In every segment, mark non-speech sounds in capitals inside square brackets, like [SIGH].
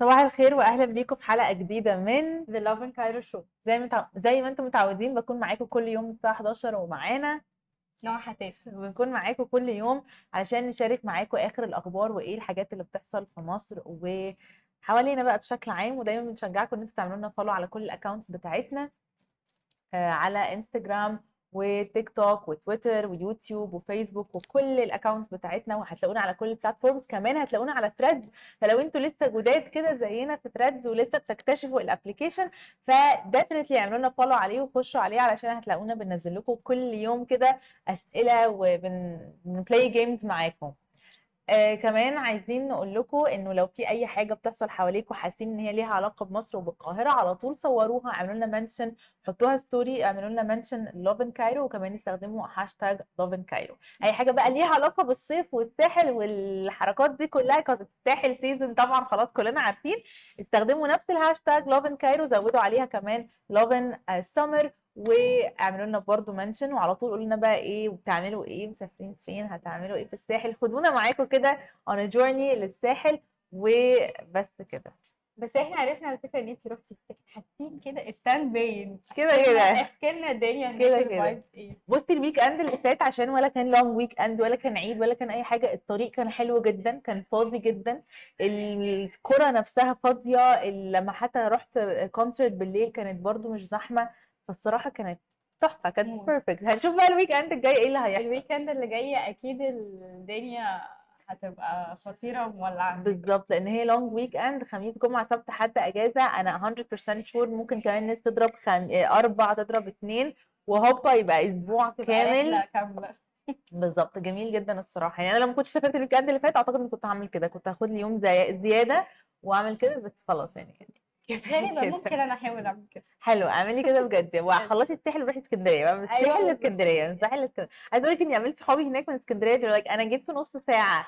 صباح الخير واهلا بيكم في حلقة جديدة من The Lovin Cairo Show. زي ما متع... زي ما أنتم متعودين بكون معاكم كل يوم الساعة 11 ومعانا. نوع حتاف بنكون معاكم كل يوم علشان نشارك معاكم آخر الأخبار وإيه الحاجات اللي بتحصل في مصر وحوالينا بقى بشكل عام ودايما بنشجعكم إن أنتوا تعملوا لنا follow على كل ال accounts بتاعتنا آه، على انستجرام وتيك توك وتويتر ويوتيوب وفيسبوك وكل ال accounts بتاعتنا وهتلاقونا على كل ال platforms كمان هتلاقونا على ثريدز فلو أنتوا لسه جداد كده زينا في ثريدز ولسه بتكتشفوا ال application ف definitely اعملوا لنا follow عليه وخشوا عليه علشان هتلاقونا بننزل لكم كل يوم كده أسئلة وبن play games معاكم. آه كمان عايزين نقول لكم إنه لو في أي حاجة بتحصل حواليكم حاسين إن هي ليها علاقة بمصر وبالقاهرة على طول صوروها اعملوا لنا mention حطوها story اعملوا لنا mention لوفن كايرو وكمان استخدموا هاشتاج لوف ان كايرو أي حاجة بقى ليها علاقة بالصيف والساحل والحركات دي كلها كانت الساحل season طبعا خلاص كلنا عارفين استخدموا نفس الهاشتاج لوف ان كايرو زودوا عليها كمان لوف ان سمر واعملوا لنا برضو mention وعلى طول قولوا لنا بقى إيه وبتعملوا إيه مسافرين فين هتعملوا إيه في الساحل. خدونا معاكم كده a journey للساحل وبس كده. بس إحنا عرفنا على فكرة إن انت رحتي حاسين كده ال tan باين. كده كده. احكي لنا الدنيا كده ال vibes إيه. بصي ال weekend اللي فات عشان ولا كان long weekend ولا كان عيد ولا كان أي حاجة الطريق كان حلو جدا كان فاضي جدا. الكرة نفسها فاضية. لما حتى رحت concert بالليل كانت برضو مش زحمة. فالصراحة كانت تحفة كانت. perfect هنشوف بقى ال weekend الجاي إيه اللي هيحصل. ال weekend اللي جاي أكيد الدنيا هتبقى خطيرة ومولعة بالظبط لأن هي long weekend خميس جمعة سبت حد إجازة. أنا 100% sure ممكن كمان الناس تضرب خم... أربع تضرب اتنين وهوبا يبقى أسبوع كامل. كاملة. بالظبط جميل جدا الصراحة. يعني أنا لما كنتش سافرت ال weekend اللي فات أعتقد اني كنت هعمل كده. كنت هاخد لي يوم زي... زيادة وأعمل كده بس خلاص يعني غالبا كده. ممكن أنا أحاول أعمل كده. حلو اعملي كده بجد. [LAUGHS] وخلصي الساحل وروحي اسكندرية. بقى من الساحل أيوة. لاسكندريه من الساحل لاسكندرية. عايزه أقول لك إني عملت صحابي هناك من اسكندرية دول like أنا جيت في نص ساعة.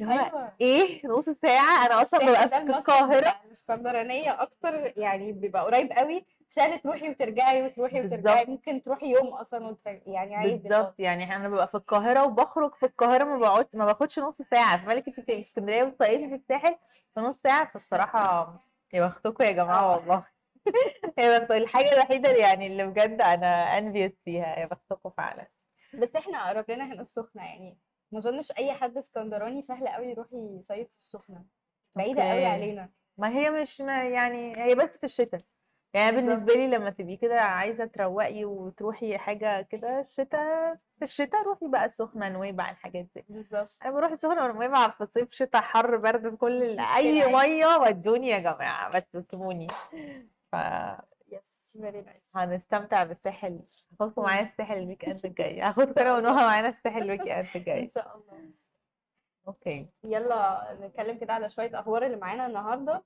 اللي هو أيوه. إيه؟ نص ساعة؟ أنا أصلا ببقى في القاهرة. الإسكندرانية أكتر يعني بيبقى قريب قوي. عشان تروحي وترجعي وتروحي وترجعي. ممكن تروحي يوم أصلا وترجعي يعني عادي بالظبط. يعني أنا ببقى في القاهرة وبخرج في القاهرة ما بقعد ما باخدش نص ساعة. فمالك أنت في اسكندرية وتصيفي في الساحل في نص ساعة. فالصراحة يا بختكم يا جماعة آه. والله. [LAUGHS] يا بخت الحاجة الوحيدة اللي يعني اللي بجد أنا انفيس فيها يا بختكم فعلا. بس إحنا قرب لنا هنا السخنة يعني. ما أظنش أي حد اسكندراني سهل قوي يروح يصيف في السخنة. بعيدة قوي. علينا. ما هي مش ما يعني هي بس في الشتاء. يعني. بالنسبة لي لما تبقي كده عايزة تروقي وتروحي حاجة كده الشتاء في الشتاء روحي بقى السخنه نويبع الحاجات دي. بالظبط أنا بروح السخنه ونويبع في صيف شتاء حر برد كل أي. مية ودوني يا جماعة بس تسيبوني yes very nice فهنستمتع بالساحل. هاخدكم معايا الساحل ال weekend الجاي هاخدكم أنا ونهى معانا الساحل ال weekend [LAUGHS] إن الجاي. شاء الله. أوكي. يلا نتكلم كده على شوية أخبار اللي معانا النهارده.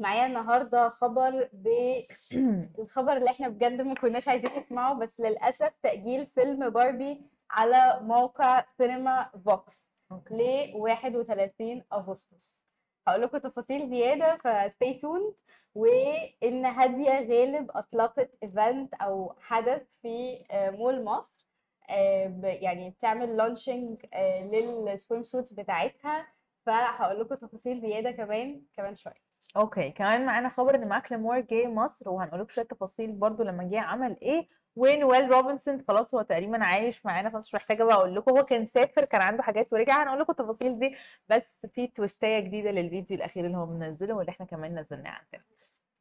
معايا النهارده خبر بالخبر [CLEARS THROAT] اللي إحنا بجد ما كناش عايزين نسمعه بس للأسف تأجيل فيلم باربي على موقع سينما فوكس ل 31 أغسطس. هقول لكم تفاصيل زيادة فستي توند وإن هادية غالب أطلقت ايفنت أو حدث في آه، مول مصر. آه، ب- يعني بتعمل launching لل swim suits بتاعتها. فهقول لكم تفاصيل زيادة كمان كمان شوية. okay كمان معانا خبر إن ماكلمور جه مصر وهنقول لكم شوية تفاصيل برضو لما جه عمل إيه ونويل روبنسون خلاص هو تقريبا عايش معانا فمش محتاجة بقى أقول لكم هو كان سافر كان عنده حاجات ورجع هنقول لكم التفاصيل دي بس في twist اية جديدة للفيديو الأخير اللي هو منزله واللي إحنا كمان نزلناه عندنا.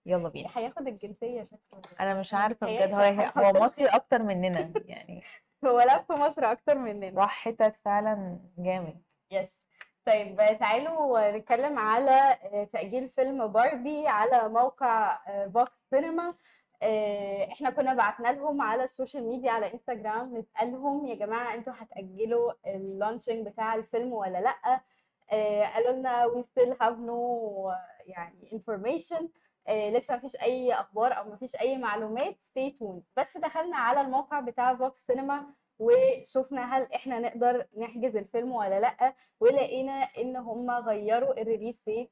يلا بينا. هياخد الجنسية شكله أنا مش عارفة بجد هو هو مصري أكتر مننا يعني. [LAUGHS] هو لف مصر أكتر مننا. راح حتت فعلا جامد. yes طيب آه، تعالوا نتكلم على آه، تأجيل فيلم باربي على موقع فوكس سينما إحنا كنا بعتنا لهم على ال social media على إنستجرام نسألهم يا جماعة أنتوا هتأجلوا ال launching بتاع الفيلم ولا لأ؟ آه، قالوا لنا we still have no يعني information. آه، لسه مفيش أي أخبار أو مفيش أي معلومات. Stay tuned. بس دخلنا على الموقع بتاع فوكس سينما وشفنا هل إحنا نقدر نحجز الفيلم ولا لأ ولقينا إن هم غيروا ال release date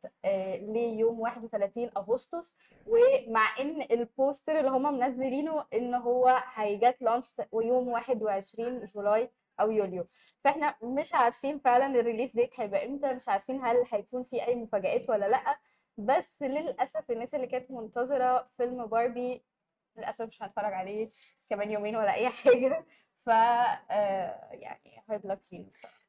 ليوم 31 أغسطس. ومع إن ال poster اللي هم منزلينه إن هو هي get launched يوم 21 جولاي أو يوليو. فإحنا مش عارفين فعلا ال release date هيبقى إمتى مش عارفين هل هيكون في أي مفاجآت ولا لأ. بس للأسف الناس اللي كانت منتظرة فيلم باربي للأسف مش هنتفرج عليه كمان يومين ولا أي حاجة. ف آه، يعني hard luck فينا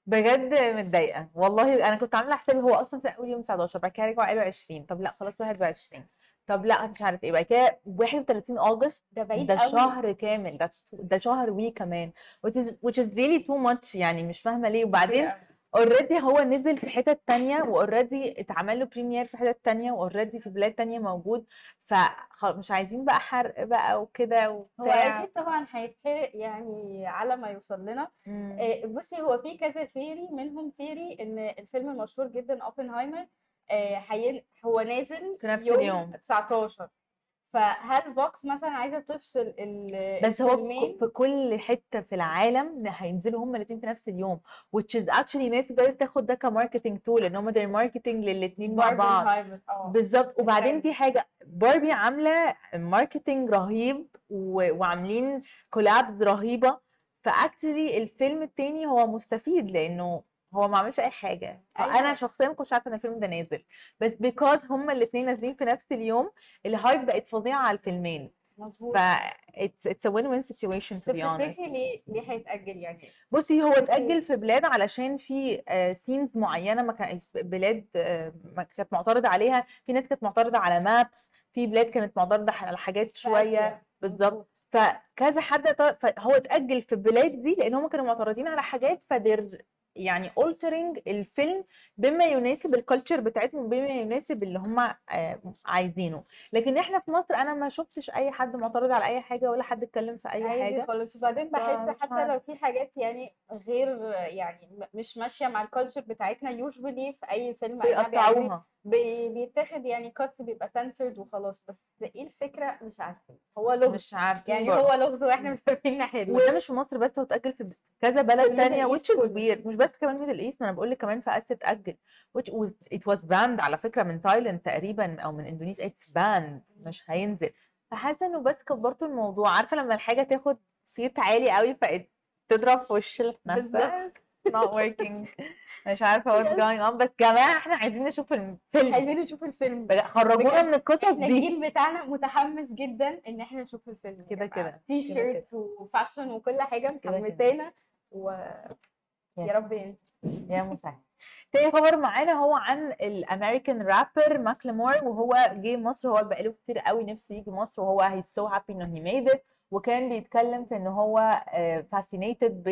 بجد متضايقة. والله أنا كنت عاملة حسابي هو أصلا في أول يوم 19 بعد كده رجعوا قالوا 20 طب لأ خلاص 21 طب لأ مش عارف إيه. بعد كده 31 أغسطس ده بعيد ده قوي. شهر كامل. ده ده شهر وشوية كمان. Which is which is really too much يعني مش فاهمة ليه. وبعدين already هو نزل في حتت تانية واوريدي اتعمل له premiere في حتت تانية و already في بلاد تانية موجود فمش عايزين بقى حرق بقى وكده هو وبتاع أكيد طبعا هيتحرق يعني على ما يوصل لنا. آه، بصي هو في كذا theory منهم theory إن الفيلم المشهور جدا اوبنهايمر آه، هو نازل في نفس يوم اليوم. 19 فهل فوكس مثلا عايزة تفصل ال- بس هو في كل حتة في العالم هينزلوا هما الاثنين في نفس اليوم which is actually ناس بدأت تاخد ده ك marketing tool إن هم they're marketing للاثنين مع بعض آه بالظبط وبعدين. في حاجة باربي عاملة marketing رهيب. وعاملين collabs رهيبة ف actually الفيلم التاني هو مستفيد لأنه هو ما عملش أي حاجة. أيوة. أنا شخصيا ما كنتش عارفة إن الفيلم ده نازل. بس because هما الاثنين نازلين في نفس اليوم ال hype بقت فظيعة على الفيلمين. مظبوط. ف it's a win-win situation to be honest. تفتكري ليه ليه هيتأجل يعني؟ بصي هو اتأجل في بلاد علشان في scenes معينة ما كان بلاد آه، ما كانت معترضة عليها. في ناس كانت معترضة على maps في بلاد كانت معترضة على حاجات آسيا. بالظبط. فكذا حد فهو اتأجل في البلاد دي لأن هم كانوا معترضين على حاجات فدير يعني altering الفيلم بما يناسب ال culture بتاعتهم بما يناسب اللي هم آه، عايزينه. لكن إحنا في مصر أنا ما شفتش أي حد معترض على أي حاجة ولا حد اتكلم في أي حاجة. خالص. وبعدين بحس حتى. لو في حاجات يعني غير يعني مش ماشية مع ال culture بتاعتنا usually في أي فيلم أجنبي بيقطعوها. بي- بيتاخد يعني cuts بيبقى سنسورد وخلاص بس إيه الفكرة؟ مش عارفة. هو لغز. مش عارفين يعني برضه. هو لغز وإحنا مش عارفين نحله وده مش في مصر بس هو اتأجل في كذا بلد is كله. weird. مش بس كمان Middle East أنا بقول لك كمان في اسيا was- it was banned على فكرة من تايلاند تقريبا أو من اندونيسيا it's banned. مش هينزل. فحاسة إنه بس كبرتوا الموضوع عارفة لما الحاجة تاخد صيت عالي قوي فبقت تضرب في وش نفسها. Not working. مش عارفة what's going on. بس جماعة إحنا عايزين نشوف الفيلم. عايزين نشوف الفيلم. خرجونا من القصص دي الجيل بتاعنا متحمس جدا إن إحنا نشوف الفيلم. كده كده، تي كده شيرتس و fashion وكل حاجة. محمسانا ويا Yes. رب ينزل. يا مسهل. تاني خبر معانا هو عن ال American rapper ماكلمور وهو جه مصر. هو بقاله كتير قوي نفسه يجي مصر وهو he's so happy إنه he made it وكان بيتكلم في إن هو fascinated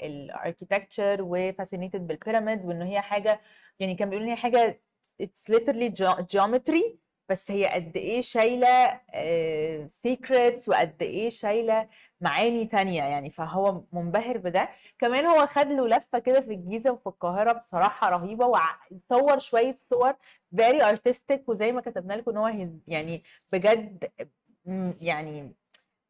بال architecture و fascinated بال pyramid وإن هي حاجة يعني كان بيقول إن هي حاجة it's literally geometry بس هي قد إيه شايلة secrets وقد إيه شايلة معاني تانية يعني. فهو منبهر بده. كمان هو خد له لفة كده في الجيزة وفي القاهرة بصراحة رهيبة وصور شوية صور very artistic وزي ما كتبنا لكم إن هو يعني بجد يعني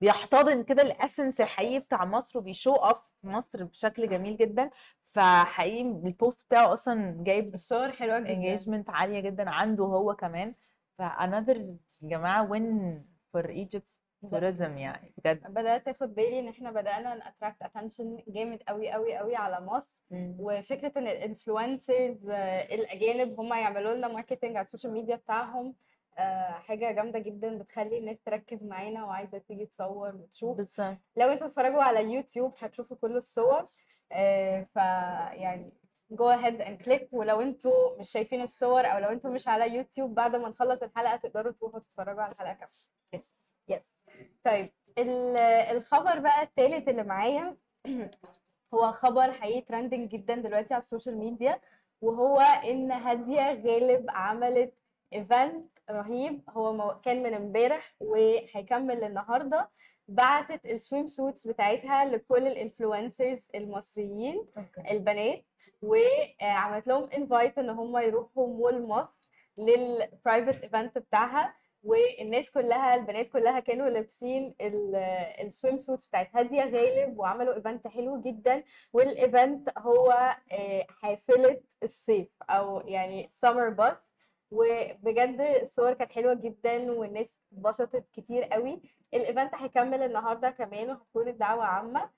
بيحتضن كده ال essence الحقيقي بتاع مصر وبي show off مصر بشكل جميل جدا. فحقيقي ال post بتاعه أصلا جايب الصور حلوة جدا. engagement عالية جدا عنده هو كمان. ف another يا جماعة win for Egypt tourism يعني بجد. بدأت اخد بالي إن إحنا بدأنا ن attract attention جامد قوي قوي قوي على مصر. وفكرة إن ال influencers الأجانب هم يعملوا لنا marketing على ال social media بتاعهم. آه، حاجة جامدة جدا بتخلي الناس تركز معانا وعايزة تيجي تصور وتشوف. بالظبط. لو أنتوا بتتفرجوا على يوتيوب هتشوفوا كل الصور. آه، ف يعني go ahead and click ولو أنتوا مش شايفين الصور أو لو أنتوا مش على يوتيوب بعد ما نخلص الحلقة تقدروا تروحوا تتفرجوا على الحلقة كاملة. yes yes طيب ال- الخبر بقى التالت اللي معايا [CLEARS THROAT] هو خبر حقيقي trending جدا دلوقتي على ال social media وهو إن هادية غالب عملت event رهيب. هو مو- كان من امبارح وهيكمل النهارده. بعتت ال swim suits بتاعتها لكل الانفلونسرز المصريين okay. البنات وعملت لهم invite إن هم يروحوا مول مصر لل private event بتاعها. والناس كلها البنات كلها كانوا لابسين ال swim suits بتاعت هادية غالب وعملوا event حلو جدا. وال event هو آه، حافلة الصيف أو يعني summer pass وبجد الصور كانت حلوة جدا والناس اتبسطت كتير قوي. ال event هيكمل النهارده كمان وهتكون الدعوة عامة.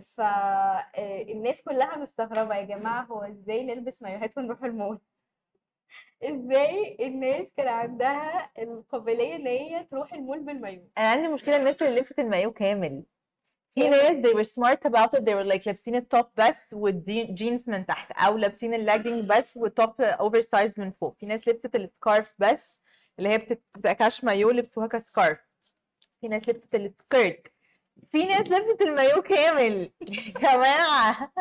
فالناس كلها مستغربة يا جماعة هو إزاي نلبس مايوهات ونروح المول؟ [LAUGHS] إزاي الناس كان عندها القابلية إن هي تروح المول بالمايو أنا عندي مشكلة الناس اللي لبست المايو كامل. في. ناس they were smart about it. They were like لابسين ال top بس والجينز من تحت أو لابسين اللاجنج بس وال top oversize من فوق. في ناس لبست ال scarf بس اللي هي بتبقى كاش مايو لبسوها ك scarf. في ناس لبست ال skirt في ناس لبست المايو كامل. يا [LAUGHS] جماعة.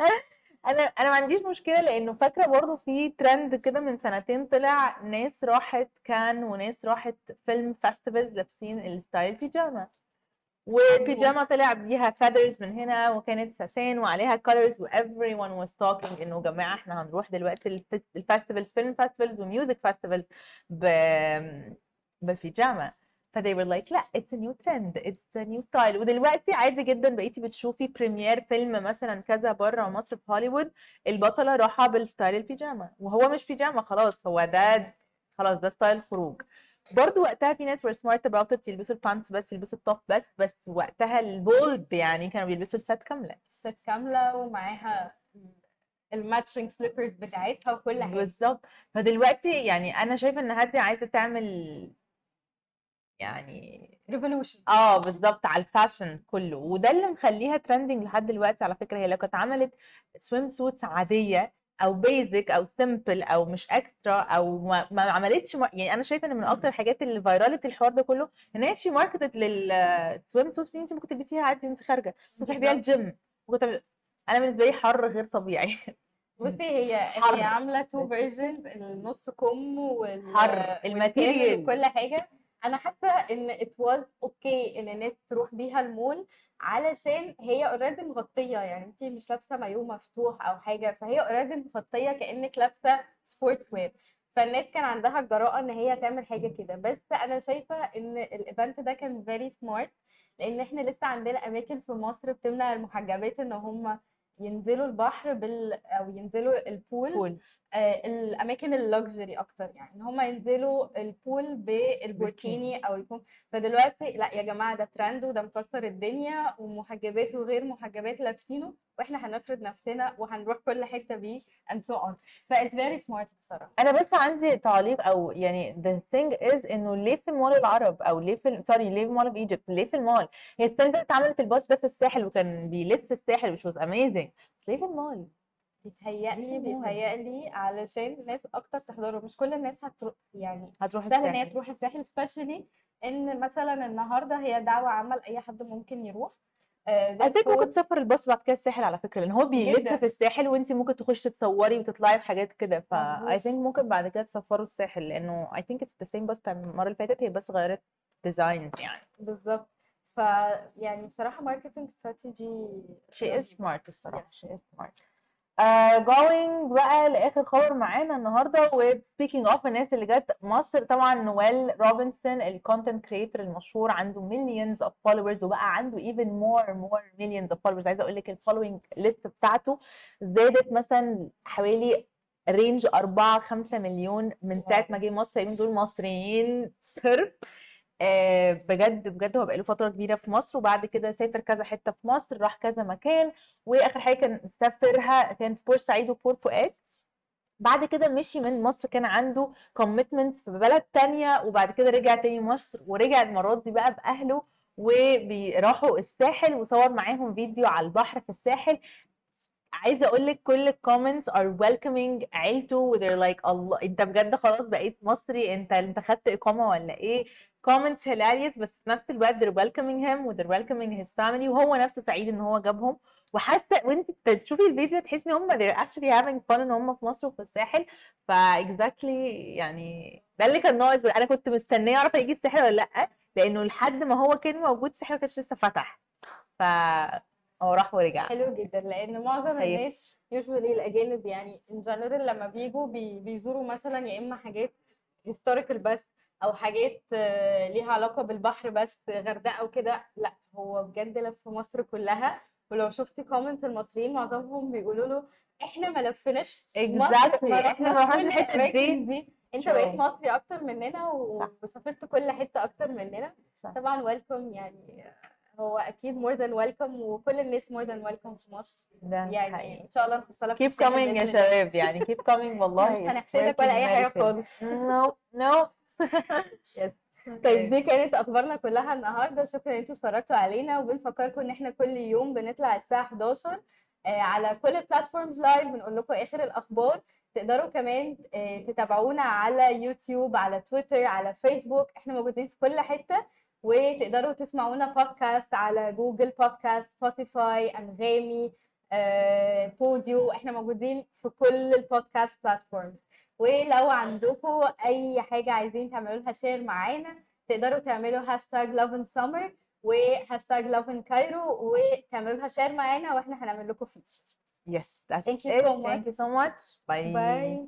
أنا أنا ما عنديش مشكلة لأنه فاكرة برضو في ترند كده من سنتين طلع ناس راحت كان وناس راحت film festivals لابسين ال style بيجاما وبيجاما طلع بيها feathers من هنا وكانت ساسان وعليها colors و everyone was talking إنه جماعة إحنا هنروح دلوقتي ال festivals film festivals و music festivals ب ببيجاما ف they were like لا it's a new trend it's a new style. ودلوقتي عادي جدا بقيتي بتشوفي premiere فيلم مثلا كذا بره مصر في هوليوود البطلة راحة بال style البيجاما وهو مش بيجاما خلاص هو ده خلاص ده style خروج. برضو وقتها في ناس were smart about it يلبسوا ال pants بس يلبسوا ال top بس بس وقتها ال bold يعني كانوا بيلبسوا ال set كاملة. set كاملة ومعاها ال matching slippers بتاعتها وكل حاجة. بالظبط. فدلوقتي يعني أنا شايفة إن هادي عايزة تعمل يعني revolution آه بالظبط على ال fashion كله. وده اللي مخليها trending لحد دلوقتي على فكرة. هي لو كانت عملت swim suits عادية أو basic أو simple أو مش extra أو ما, ما عملتش ما يعني أنا شايفة إن من أكتر الحاجات اللي viral ت الحوار ده كله إن هي she marketed لل swim suits دي انت ممكن تلبسيها عادي وانت خارجة تروحي بيها. الجيم أنا بالنسبة لي حر غير طبيعي بصي هي حر. هي عاملة two version النص كم وال حر. والكامل ال material. وكل حاجة أنا حاسة إن it was okay إن الناس تروح بيها المول علشان هي already مغطية يعني انت مش لابسة مايو مفتوح أو حاجة فهي already مغطية كأنك لابسة sport wear فالناس كان عندها الجراءة إن هي تعمل حاجة كده. بس أنا شايفة إن ال event ده كان very smart لأن إحنا لسه عندنا أماكن في مصر بتمنع المحجبات إن هم ينزلوا البحر بال أو ينزلوا ال pool كول آه الأماكن ال luxury أكتر يعني. إن هم ينزلوا ال pool بالبوركيني أو يكون فدلوقتي لأ يا جماعة ده ترند وده مكسر الدنيا ومحجبات وغير محجبات لابسينه. وإحنا هنفرض نفسنا وهنروح كل حتة بيه and so on. ف it's very smart بصراحة. أنا بس عندي تعليق أو يعني the thing is إنه ليه في مول العرب أو ليه في sorry ليه في مول اوف إيجيبت؟ ليه في المول؟ هي دي اتعملت الباص ده في الساحل وكان بيلف الساحل which was amazing. بس ليه في المول؟ بيتهيألي. بيتهيألي علشان ناس أكتر تحضره. مش كل الناس هتروح يعني هتروح سهل إن هي تروح الساحل سبيشالي إن مثلا النهارده هي دعوة عامة لأي حد ممكن يروح. آه، I think ممكن تسافر الباص بعد كده الساحل على فكرة لأن هو بيلف. في الساحل وانت ممكن تخشي تتصوري وتطلعي في حاجات كده ف مظبوط. I think ممكن بعد كده تسافروا الساحل لأنه I think it's the same باص بتاع المرة اللي فاتت هي بس غيرت designs يعني. بالظبط. ف يعني بصراحة marketing strategy she is smart الصراحة. She is uh, going بقى لآخر خبر معانا النهارده و speaking of الناس اللي جت مصر طبعا نويل روبنسون ال content creator المشهور عنده millions of followers وبقى عنده even more more millions of followers. عايزة أقول لك ال following list بتاعته زادت مثلا حوالي range 4 5 مليون من ساعة ما جه مصر. يعني دول مصريين صرف. آه، بجد بجد هو بقاله فترة كبيرة في مصر وبعد كده سافر كذا حتة في مصر راح كذا مكان وآخر حاجة كان سافرها كان في بورسعيد وبور فؤاد. بعد كده مشي من مصر كان عنده commitments في بلد تانية وبعد كده رجع تاني مصر ورجع المرات دي بقى بأهله وراحوا الساحل وصور معاهم فيديو على البحر في الساحل. عايزة أقول لك كل ال comments are welcoming عيلته و they're like الله أنت بجد خلاص بقيت مصري أنت أنت خدت إقامة ولا إيه؟ Comments hilarious بس في نفس الوقت they're welcoming him و they're welcoming his family وهو نفسه سعيد إن هو جابهم. وحاسة وأنت تشوفي الفيديو تحسي إن هم they're actually having fun إن هم في مصر وفي الساحل. ف exactly يعني ده اللي كان ناقص أنا كنت مستنية اعرف هيجي الساحل ولا لأ لأنه لحد ما هو كان موجود الساحل ما كانش لسه فتح. ف هو راح ورجع. حلو جدا لأن معظم طيب. الناس يوجوالي الأجانب يعني ان جنرال لما بيجوا بي بيزوروا مثلا يا إما حاجات historical بس أو حاجات ليها علاقة بالبحر بس غردقة وكده لأ هو بجد لف مصر كلها ولو شفتي comment المصريين معظمهم بيقولوا له إحنا ما لفيناش مصر Exactly. رحناش ما رحناش الحتت الأماكن دي. دي أنت. بقيت مصري أكتر مننا وسافرت كل حتة أكتر مننا صح. طبعا welcome يعني هو أكيد more than welcome وكل الناس more than welcome في مصر ده يعني حقيقي إن شاء الله نحصلك الساحل coming يا. شباب يعني keep coming [LAUGHS] والله مش هنحسدك ولا أي حاجة. خالص no no [LAUGHS] yes طيب دي كانت أخبارنا كلها النهارده. شكرا ان إنتوا اتفرجتوا علينا وبنفكركم إن إحنا كل يوم بنطلع الساعة 11 آه، على كل ال platforms live بنقول لكم آخر الأخبار. تقدروا كمان آه، تتابعونا على يوتيوب على تويتر على فيسبوك. إحنا موجودين في كل حتة. وتقدروا تسمعونا بودكاست على جوجل بودكاست سبوتيفاي أنغامي بوديو إحنا موجودين في كل ال podcast platforms ولو عندكم أي حاجة عايزين تعملوا لها share معانا. تقدروا تعملوا هاشتاج love in summer وهاشتاج love in Cairo وتعملوا لها share معانا وإحنا هنعمل لكم feature yes that's Thank you it. so thank you so much. Bye. bye